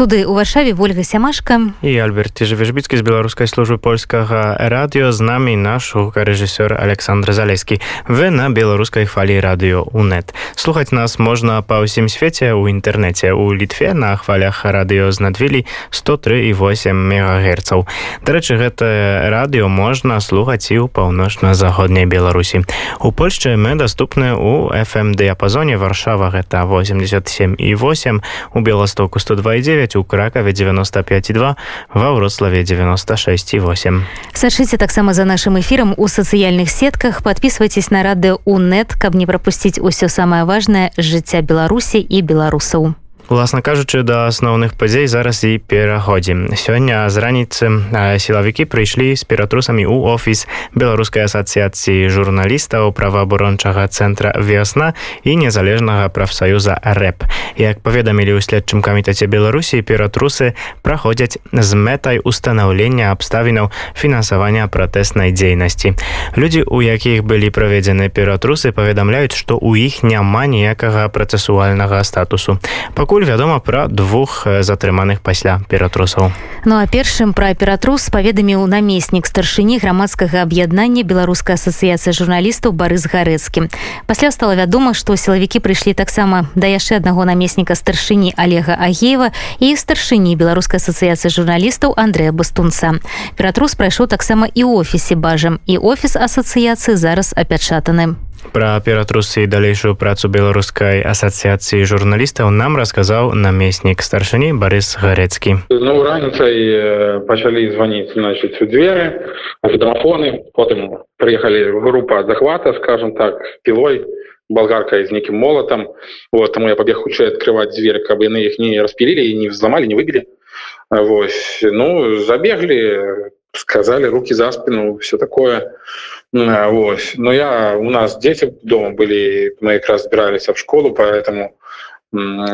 студыі ў варшаве ольга сямашка. І альберт жывежбіцкі з беларускай службы польскага радыё. З намі наш гукарэжысёр александр залескі вы на беларускай хвалі радыё унет слухаць нас можна па ўсім свеце ў інтэрнэце. У літве на хвалях радыё з надвілі 103 і 8 мегагерцаў. Дарэчы гэта радыё можна слухаць і ў паўночна-заходняй беларусі. У польшчы мы даступны у fm дыяпазоне варшава. Гэта 87 і 8 у беластоку 102 95 у Кракові 95,2, ва Вроцлаві 96,8. Сочите так само за нашим эфиром у социальных сетках. Подписывайтесь на радыо УНЕТ, каб не пропустить усё самое важное життя жыцця Беларусі і беларусаў. Уласна кажучы да асноўных падзей зараз і пераходзім. Сёння з раніцы сілавікі прыйшлі з ператрусамі ў офіс беларускай асацыяцыі журналістаў праваабарончага цэнтра весна і незалежнага прафсаюза рэп як паведамілі ў следчым камітэце беларусі ператрусы праходзяць з мэтай устанаўлення абставінаў фінансавання пратэснай дзейнасці. Людзі у якіх былі праведзены ператрусы паведамляюць што ў іх няма ніякага працэсуальнага статусу. Пакуль пакуль вядома пра двух е, затрыманых пасля ператрусаў. Ну а першым пра ператрус паведаміў намеснік старшыні грамадскага аб'яднання беларускай асацыяцыі журналістаў барыс гарэцкі. Пасля стала вядома што сілавікі прыйшлі таксама да яшчэ аднаго намесніка старшыні олега агеева і старшыні беларускай асацыяцыі журналістаў Андрэя бастунца. Ператрус прайшоў таксама і офісе бажам і офіс асацыяцыі зараз апячатаны. Про ператрусцы и далейшую працу беларускай асацыяцыі журналістаў нам расказаў намеснік старшыні Борис Гарецкі. Ну раніцай э, пачалі званіць значит у дзверы, гідрафоны, потым прыехалі група захвата, скажем так, пілой болгарка з некім молотом вот таму я пабег хутчэй открывать дверь каб яны их не распілілі і не взломали не выбілі э, Вось ну забеглі сказали руки за спину, все такое. Вот. Но я, у нас дети дома были, мы якраз збиралися в школу, поэтому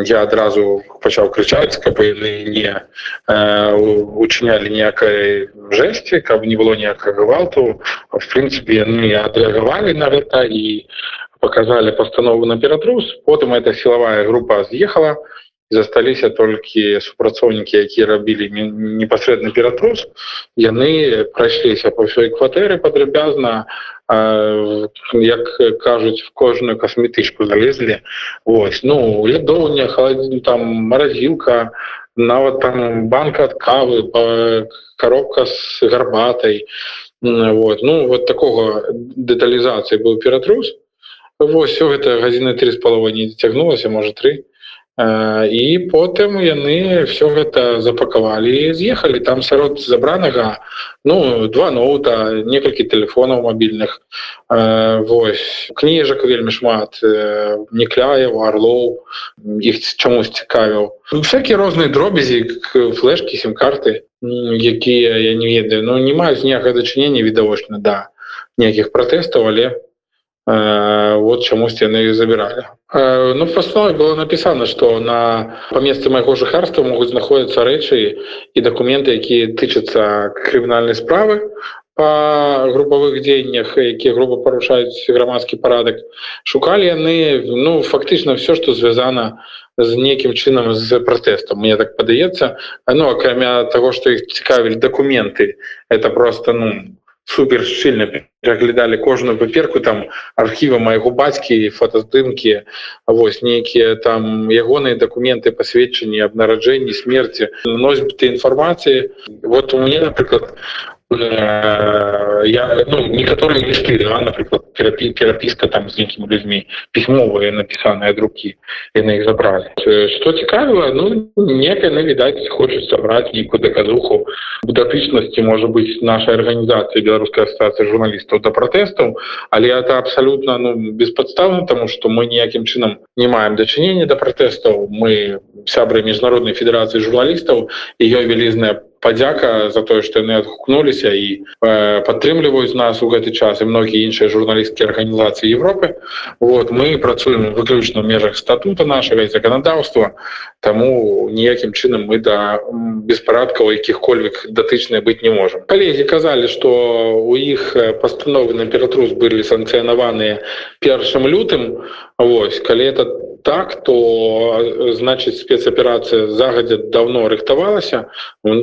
я одразу почав кричати, каб яны не э, учынялі ніякай жэсці, каб не было ніякага гвалту. В прынцыпе яны ну, адрэагавалі на это и показали пастанову на ператрус. Потым эта силовая группа съехала засталіся толькі супрацоўнікі якія рабілі непасрэдны ператрус яны прайшліся по ўсёй кватэры падрабязна як кажуць в кожную касметычку залезлі Вось ну лядоўня халадзін там маразілка нават там банка ад кавы коробка з гарбатай вот. Ну вот такого дэталізацыі быў ператрус Вось все гэта гадзіны три з палова не цягнулася можа три. І потым яны все гэта запакавалі з'ехалі. Там сярод забранага ну два ноута некалькі телефонаў мабільных. Вось кніжак вельмі шмат некляев орлоў іх чамусь цікавіў. Всякие розныя дробязі флешки сим-карты якія я не ведаю. Но не маюць ніякае дачынення відавочна да ніякіх пратэстаў але Е, вот чаму яны забіралі е, ну пасной было напісана што на па месцы майго жыхарства могуць знаходзіцца рэчы і дакументы якія тычацца крымінальнай справы па групавых дзеяннях якія грубо парушаюць грамадскі парадак шукалі яны ну фактычна все што звязана з нейкім чынам з пратэстам мне так падаецца ну акрамя таго што іх цікавілі дакументы это просто ну супер шчыльна пераглядалі кожну паперку там архіва майго бацькі фотаздымкі вось нейкія там ягоныя дакументы пасведчанні аб нараджэнні смерти носьбіты інфармацыі вот у мне напрыклад Э, я, ну, некоторые листы, да, например, перепи, переписка там с некими людьми, письмовые написанные от руки, и на их забрали. Э, что цікавило, ну, некое, ну, видать, хочет собрать некую доказуху датычности, может быть, нашей организации, Белорусской ассоциации журналистов до протестов, але это абсолютно ну, бесподставно, потому что мы ніяким чином не маем дочинения до протестов, мы сябры Международной Федерации журналистов, ее велизная падзяка за тое што яны адгукнуліся і е, э, падтрымліваюць нас у гэты час і многія іншыя журналісцкія арганізацыі Европы вот мы працуем выключна ў межах статута нашага і заканадаўства таму ніякім чынам мы да беспарадкаў якіх-кольвек датычныя быць не можем. калегі казалі што у іх е, пастановы на ператрус былі санкцыянаваныя першым лютым Вось калі этот так то е, значить спецоперація загадзя давно рыхтавалася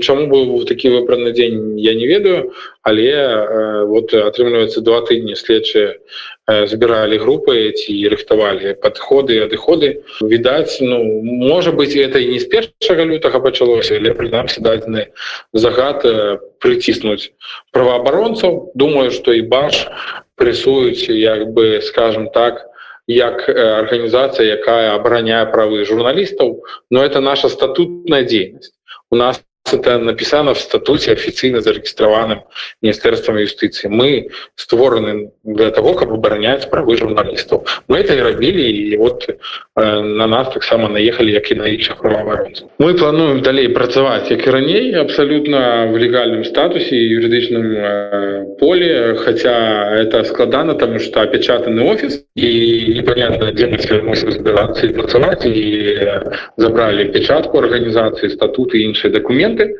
чаму быў такі выбраны дзень я не ведаю але э, вот атрымліваецца два тыдні следчыя е, збіралі групы ці рыхтавалі подходы адыходы відаць ну можа быть это не з першага лютага пачалося але прынамсі дадзены загад е, прыціснуць праваабаронцаў думаю что і баш прысуюць як бы скажем так як е, організація, яка обороняє правы журналістів, но это наша статутна деятельность. У нас це написано в статуті офіційно зареєстрованим міністерством юстиції. Ми створені для того, щоб обороняти права журналістів. Ми це і робили, і от е, на нас так само наїхали, як і на інших правоохоронців. Ми плануємо далі працювати як і раніше, абсолютно в легальному статусі і юридичному е, полі. Хоча це складно, тому що опечатаний офіс, і непонятно, де ми це мусимо збиратися і працювати, і е, забрали печатку організації, статути і інші документи дакументы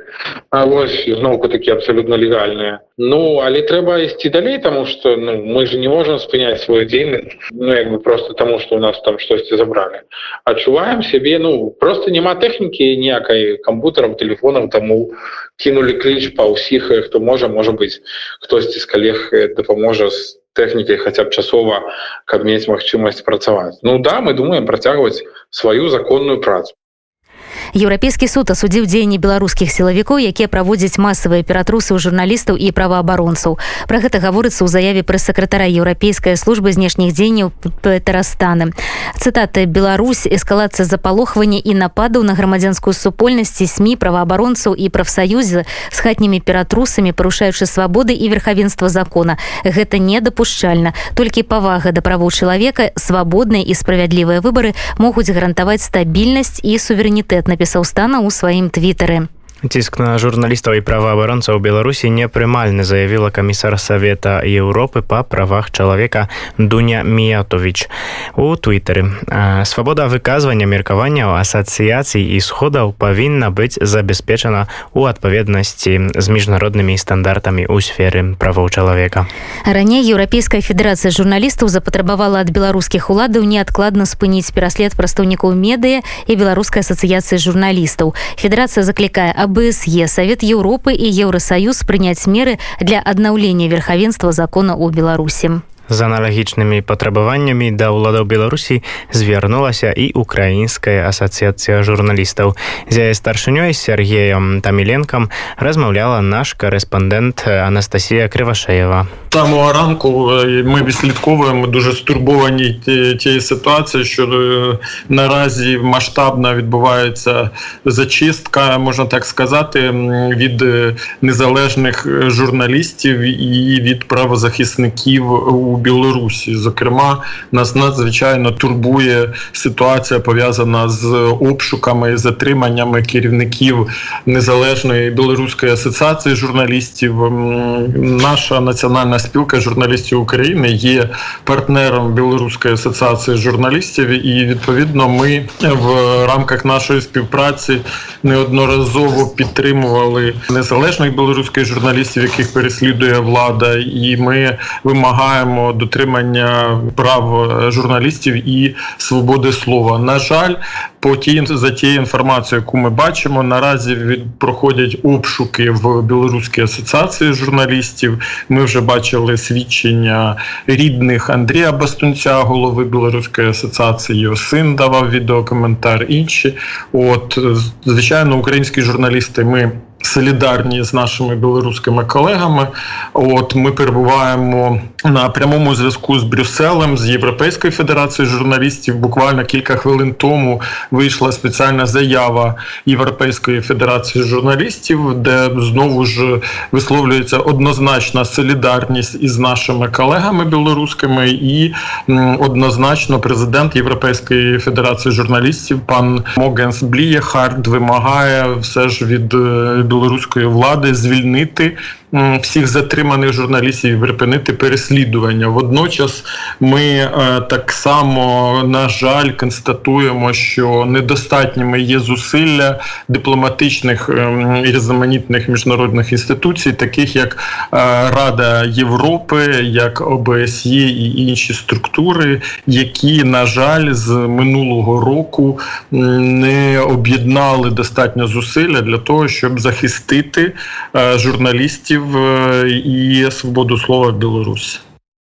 А вось зноўку такі абсалютна легальныя Ну але трэба ісці далей таму что ну, мы же не можем спыняць свою дзейнасць Ну як бы просто таму что у нас там штосьці забралі адчуваем сябе ну просто няма тэхнікі ніякай кампутарам телефонам таму кінулі кліч па ўсіх хто можа можа быть хтосьці е, з калег дапаможа з тэхнікай хаця б часова каб мець магчымасць працаваць Ну да мы думаем працягваць сваю законную працу еўрапейскі суд асудзіў дзеянні беларускіх сілавікоў якія праводзяць масавыя ператрусы ў журналістаў і праваабаронцаў Пра гэта гаворыцца ў заяве прэс-сакратара еўрапейскай службы знешніх дзеянняў пэтерастаны цытаты Беларусь эскалацыя запалохвання і нападаў на грамадзянскую супольнасці сМ праваабаронцаў і прафсаюзы з хатнімі ператрусамі парушаючы свабоды і верхавенства закона. Гэта недапушчальна толькі павага да правоў чалавека свабодныя і справядлівыя выбары могуць гарантаваць стабільнасць і суверэнітэт напісаў Стана у сваім твітары Тиск на журналістаў і праваабаронцаў Беларусі непрымальны заявила камісар Совета Еўропы по правах чалавека Дуня Міятовіч у твиттары. Е, Свобода выказвання меркаванняў асацыяцый і сходаў павінна быць забяспечана ў адпаведнасці з міжнароднымі стандартамі ў сферы правоў чалавека. Раней еўрапейская федэрацыя журналістаў запатрабавала ад беларускіх уладаў неадкладна спыніць пераслед прадстаўнікоў медыя і беларускай асацыяцыі журналістаў. Федэрацыя заклікае аб ОБСЕ, Совет Европы и Евросоюз принять меры для обновления верховенства закона о Беларуси з аналогічними потребуваннями до ўладаў Білорусі звернулася і Українська асоціація журналістів зі старшиньою старшынёй Сергеем Таміленкам размаўляла наш кореспондент Анастасія Крывашеева. Самого ранку е, ми відслідковуємо дуже стурбовані тієї ситуації, що е, наразі масштабна відбувається зачистка, можна так сказати, від е, незалежних журналістів і від правозахисників у Білорусі. Зокрема, нас надзвичайно турбує ситуація пов'язана з обшуками і затриманнями керівників незалежної білоруської асоціації журналістів. Наша національна спілка журналістів України є партнером Білоруської асоціації журналістів, і відповідно ми в рамках нашої співпраці неодноразово підтримували незалежних білоруських журналістів, яких переслідує влада, і ми вимагаємо дотримання прав журналістів і свободи слова. На жаль, по тій за тією інформацією, яку ми бачимо, наразі від проходять обшуки в білоруській асоціації журналістів. Ми вже бачили свідчення рідних Андрія Бастунця, голови білоруської асоціації. Його син давав відеокоментар. Інші, от звичайно, українські журналісти. Ми солідарні з нашими білоруськими колегами. От ми перебуваємо на прямому зв'язку з Брюсселем, з Європейською федерацією журналістів. Буквально кілька хвилин тому вийшла спеціальна заява Європейської федерації журналістів, де знову ж висловлюється однозначна солідарність із нашими колегами білоруськими, і однозначно президент Європейської федерації журналістів пан Могенс Блієхард вимагає все ж від білоруської влади звільнити всіх затриманих журналістів і припинити переслідування. Водночас ми е, так само на жаль констатуємо, що недостатніми є зусилля дипломатичних ем, і різноманітних міжнародних інституцій, таких як е, Рада Європи, як ОБСЄ і інші структури, які на жаль з минулого року не об'єднали достатньо зусилля для того, щоб захистити е, журналістів і свободу слова в Беларуси.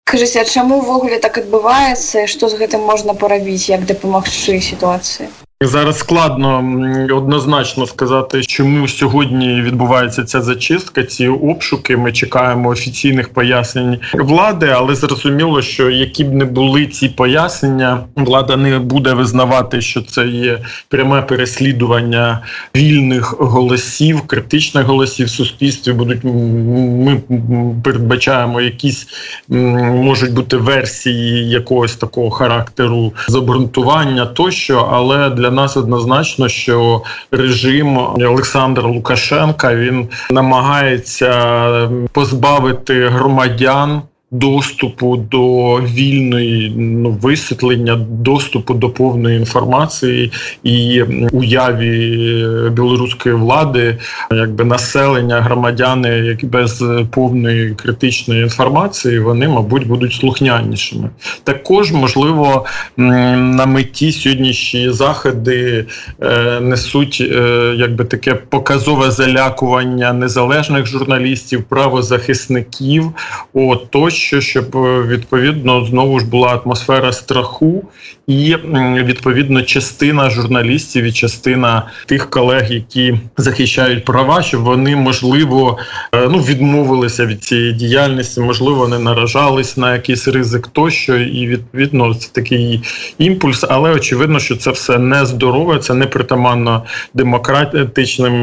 Скажите, а чаму так адбываецца Що з гэтым можна парабіць як дапамагчы ситуації? Зараз складно однозначно сказати, чому сьогодні відбувається ця зачистка, ці обшуки. Ми чекаємо офіційних пояснень влади, але зрозуміло, що які б не були ці пояснення, влада не буде визнавати, що це є пряме переслідування вільних голосів, критичних голосів в суспільстві. Будуть ми передбачаємо якісь можуть бути версії якогось такого характеру забрунтування тощо, але для для нас однозначно, що режим Олександра Лукашенка він намагається позбавити громадян доступу до вільної ну, висвітлення, доступу до повної інформації і уяві білоруської влади, якби населення, громадяни, які без повної критичної інформації, вони, мабуть, будуть слухнянішими. Також можливо на меті сьогоднішні заходи е, несуть е, якби таке показове залякування незалежних журналістів, правозахисників. От тощо, щоб е, відповідно знову ж була атмосфера страху, і відповідно частина журналістів і частина тих колег, які захищають права, щоб вони можливо е, ну відмовилися від цієї діяльності, можливо, не наражались на якийсь ризик тощо, і відповідно це такий імпульс. Але очевидно, що це все не здорове, це не притаманно демократичним,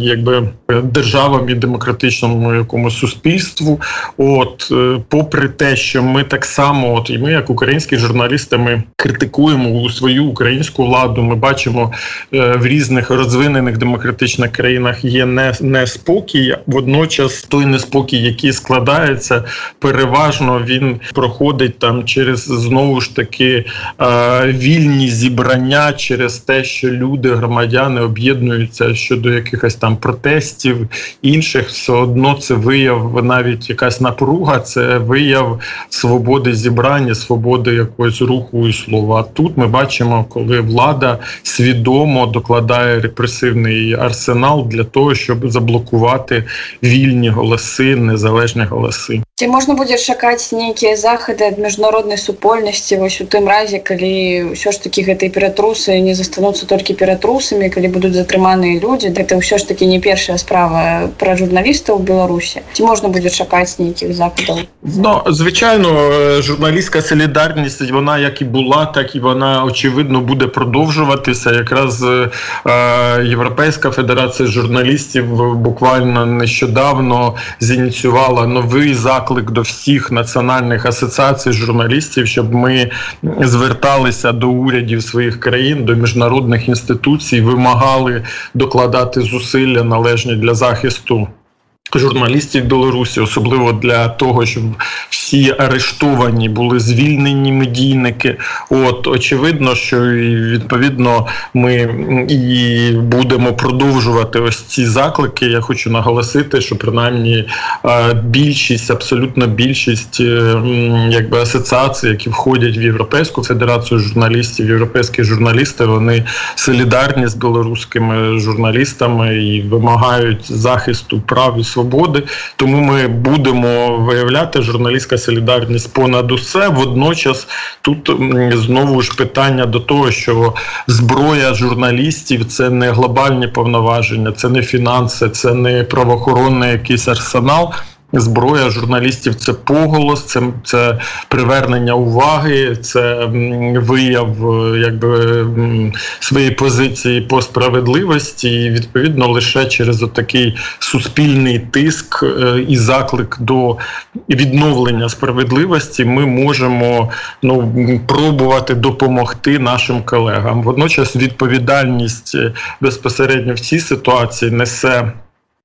якби державам і демократичному якомусь суспільству. От е, попри те, що ми так само, от і ми, як українські журналісти, ми критикуємо свою українську владу. Ми бачимо е, в різних розвинених демократичних країнах є не неспокій. Водночас той неспокій, який складається, переважно він проходить там через знову ж таки е, вільні зібрання, через те, що люди, громадяни об'єднуються щодо якихось там протестів інших, все одно це вияв навіть якась напруга. Це це вияв свободи зібрання, свободи якогось руху і слова. Тут ми бачимо, коли влада свідомо докладає репресивний арсенал для того, щоб заблокувати вільні голоси, незалежні голоси. Ці можна буде шукати ніякі заходи від міжнародної супольнасці ось у тим разі, коли все ж такі гэтыя ператрусы не застануцца толькі ператрусамі калі будуць затрыманыя людзі гэта все ж таки не перша справа про журналіста в Білорусі? ці можна буде шукати нейкіх западаў но ну, звычайно е, журналістка солідарнасць вона як і була так і вона очевидно буде продовжуватися. Якраз е, е, Європейська федерація журналістів буквально нещодавно зініціювала новий заклад заклик до всіх національних асоціацій журналістів, щоб ми зверталися до урядів своїх країн, до міжнародних інституцій, вимагали докладати зусилля належні для захисту журналістів Білорусі, особливо для того, щоб всі арештовані були звільнені медійники. От очевидно, що відповідно ми і будемо продовжувати ось ці заклики. Я хочу наголосити, що принаймні більшість, абсолютно більшість е, якби асоціацій, які входять в Європейську федерацію журналістів, європейські журналісти, вони солідарні з білоруськими журналістами і вимагають захисту прав і свободи. Тому ми будемо виявляти журналістська солідарність понад усе. Водночас тут знову ж питання до того, що зброя журналістів це не глобальні повноваження, це не фінанси, це не правоохоронний якийсь арсенал зброя журналістів це поголос, це це привернення уваги, це вияв е, якби своєї позиції по справедливості, і відповідно лише через отакий суспільний тиск е, і заклик до відновлення справедливості ми можемо ну пробувати допомогти нашим колегам. Водночас відповідальність е, безпосередньо в цій ситуації несе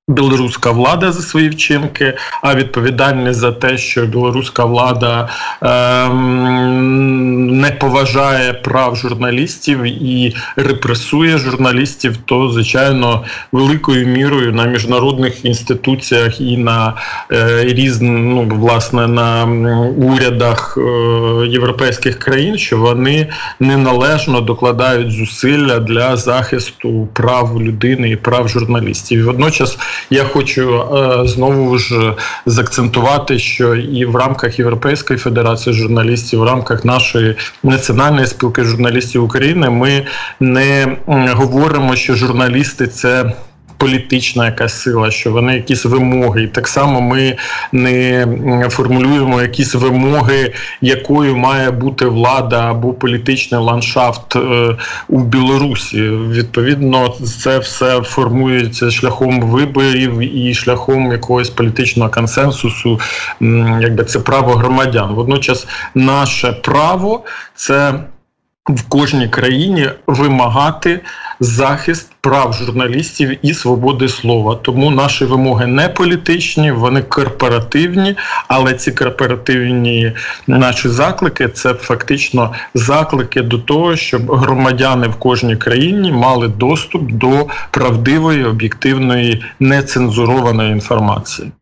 білоруська влада за свої вчинки, а відповідальність за те, що білоруська влада ем, не поважає прав журналістів і репресує журналістів, то звичайно великою мірою на міжнародних інституціях і на е, різних ну, власне на урядах е, європейських країн, що вони неналежно докладають зусилля для захисту прав людини і прав журналістів. І Водночас я хочу е, знову ж заакцентувати, що і в рамках Європейської федерації журналістів, в рамках нашої національної спілки журналістів України, ми не говоримо, що журналісти це політична якась сила, що вони якісь вимоги, і так само ми не формулюємо якісь вимоги, якою має бути влада або політичний ландшафт е, у Білорусі. Відповідно, це все формується шляхом виборів і шляхом якогось політичного консенсусу, якби це право громадян. Водночас, наше право це в кожній країні вимагати захист прав журналістів і свободи слова. Тому наші вимоги не політичні, вони корпоративні, але ці корпоративні наші заклики це фактично заклики до того, щоб громадяни в кожній країні мали доступ до правдивої, об'єктивної, нецензурованої інформації.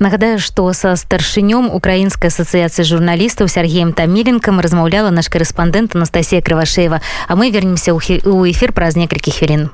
Нагадаю, што са старшынём украінскай асацыяцыі журналістаў Сергеем Таміленкам размаўляла наш карэспандэнт Анастасія Крывашеева. а мы вернемся ў эфір праз некалькі хвілін.